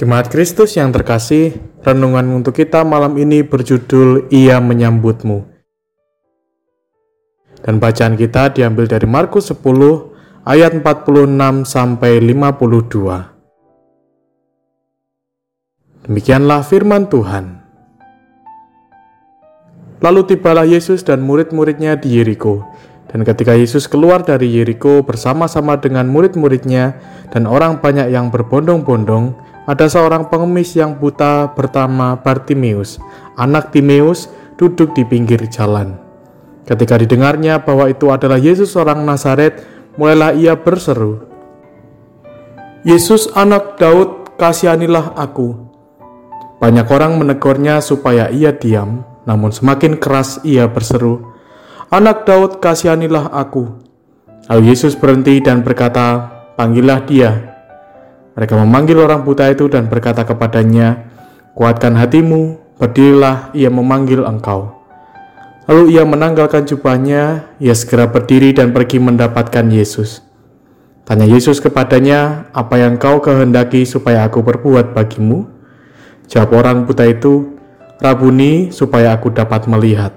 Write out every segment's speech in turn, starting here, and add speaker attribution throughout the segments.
Speaker 1: Jemaat Kristus yang terkasih, renungan untuk kita malam ini berjudul Ia Menyambutmu. Dan bacaan kita diambil dari Markus 10 ayat 46 sampai 52. Demikianlah firman Tuhan. Lalu tibalah Yesus dan murid-muridnya di Yeriko. Dan ketika Yesus keluar dari Yeriko bersama-sama dengan murid-muridnya dan orang banyak yang berbondong-bondong, ada seorang pengemis yang buta bernama Bartimius, anak Timeus, duduk di pinggir jalan. Ketika didengarnya bahwa itu adalah Yesus orang Nazaret, mulailah ia berseru, Yesus anak Daud, kasihanilah aku. Banyak orang menegurnya supaya ia diam, namun semakin keras ia berseru, Anak Daud, kasihanilah aku. Lalu Yesus berhenti dan berkata, Panggillah dia. Mereka memanggil orang buta itu dan berkata kepadanya, Kuatkan hatimu, berdirilah, ia memanggil engkau. Lalu ia menanggalkan jubahnya, ia segera berdiri dan pergi mendapatkan Yesus. Tanya Yesus kepadanya, apa yang kau kehendaki supaya aku berbuat bagimu? Jawab orang buta itu, Rabuni, supaya aku dapat melihat.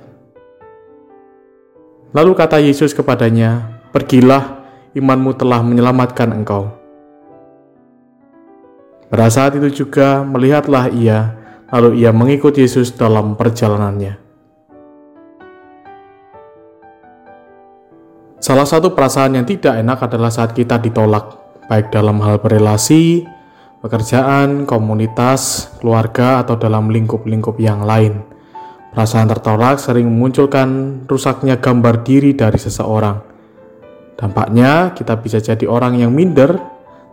Speaker 1: Lalu kata Yesus kepadanya, Pergilah, imanmu telah menyelamatkan engkau. Pada saat itu juga melihatlah ia, lalu ia mengikut Yesus dalam perjalanannya. Salah satu perasaan yang tidak enak adalah saat kita ditolak, baik dalam hal berelasi, pekerjaan, komunitas, keluarga, atau dalam lingkup-lingkup yang lain. Perasaan tertolak sering memunculkan rusaknya gambar diri dari seseorang. Dampaknya, kita bisa jadi orang yang minder,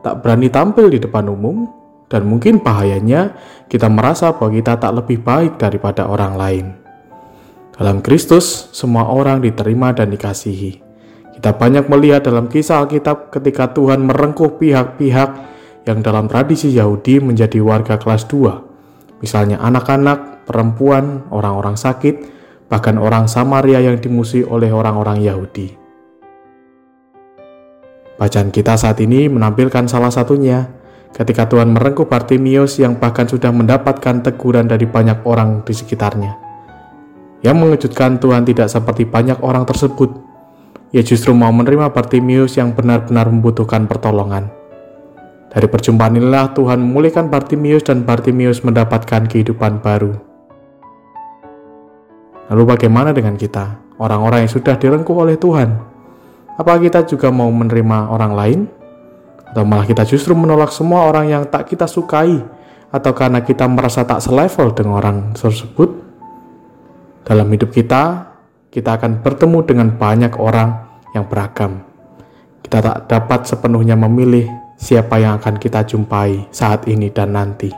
Speaker 1: tak berani tampil di depan umum, dan mungkin bahayanya kita merasa bahwa kita tak lebih baik daripada orang lain. Dalam Kristus, semua orang diterima dan dikasihi. Kita banyak melihat dalam kisah Alkitab ketika Tuhan merengkuh pihak-pihak yang dalam tradisi Yahudi menjadi warga kelas 2. Misalnya anak-anak, perempuan, orang-orang sakit, bahkan orang Samaria yang dimusuhi oleh orang-orang Yahudi. Bacaan kita saat ini menampilkan salah satunya, ketika Tuhan merengkuh Bartimius yang bahkan sudah mendapatkan teguran dari banyak orang di sekitarnya. Yang mengejutkan Tuhan tidak seperti banyak orang tersebut. Ia justru mau menerima Bartimius yang benar-benar membutuhkan pertolongan. Dari perjumpaan inilah Tuhan memulihkan Bartimius dan Bartimius mendapatkan kehidupan baru. Lalu bagaimana dengan kita, orang-orang yang sudah direngkuh oleh Tuhan? Apa kita juga mau menerima orang lain? Atau malah kita justru menolak semua orang yang tak kita sukai atau karena kita merasa tak selevel dengan orang tersebut? Dalam hidup kita, kita akan bertemu dengan banyak orang yang beragam. Kita tak dapat sepenuhnya memilih siapa yang akan kita jumpai saat ini dan nanti.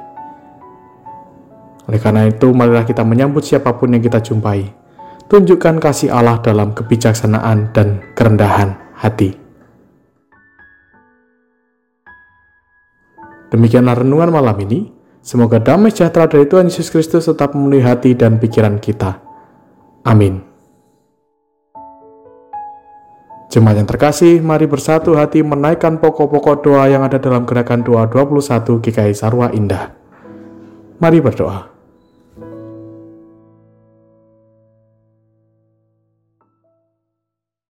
Speaker 1: Oleh karena itu, marilah kita menyambut siapa pun yang kita jumpai. Tunjukkan kasih Allah dalam kebijaksanaan dan kerendahan hati. Demikianlah renungan malam ini. Semoga damai sejahtera dari Tuhan Yesus Kristus tetap memenuhi hati dan pikiran kita. Amin. Jemaat yang terkasih, mari bersatu hati menaikkan pokok-pokok doa yang ada dalam gerakan doa 21 GKI Sarwa Indah. Mari berdoa.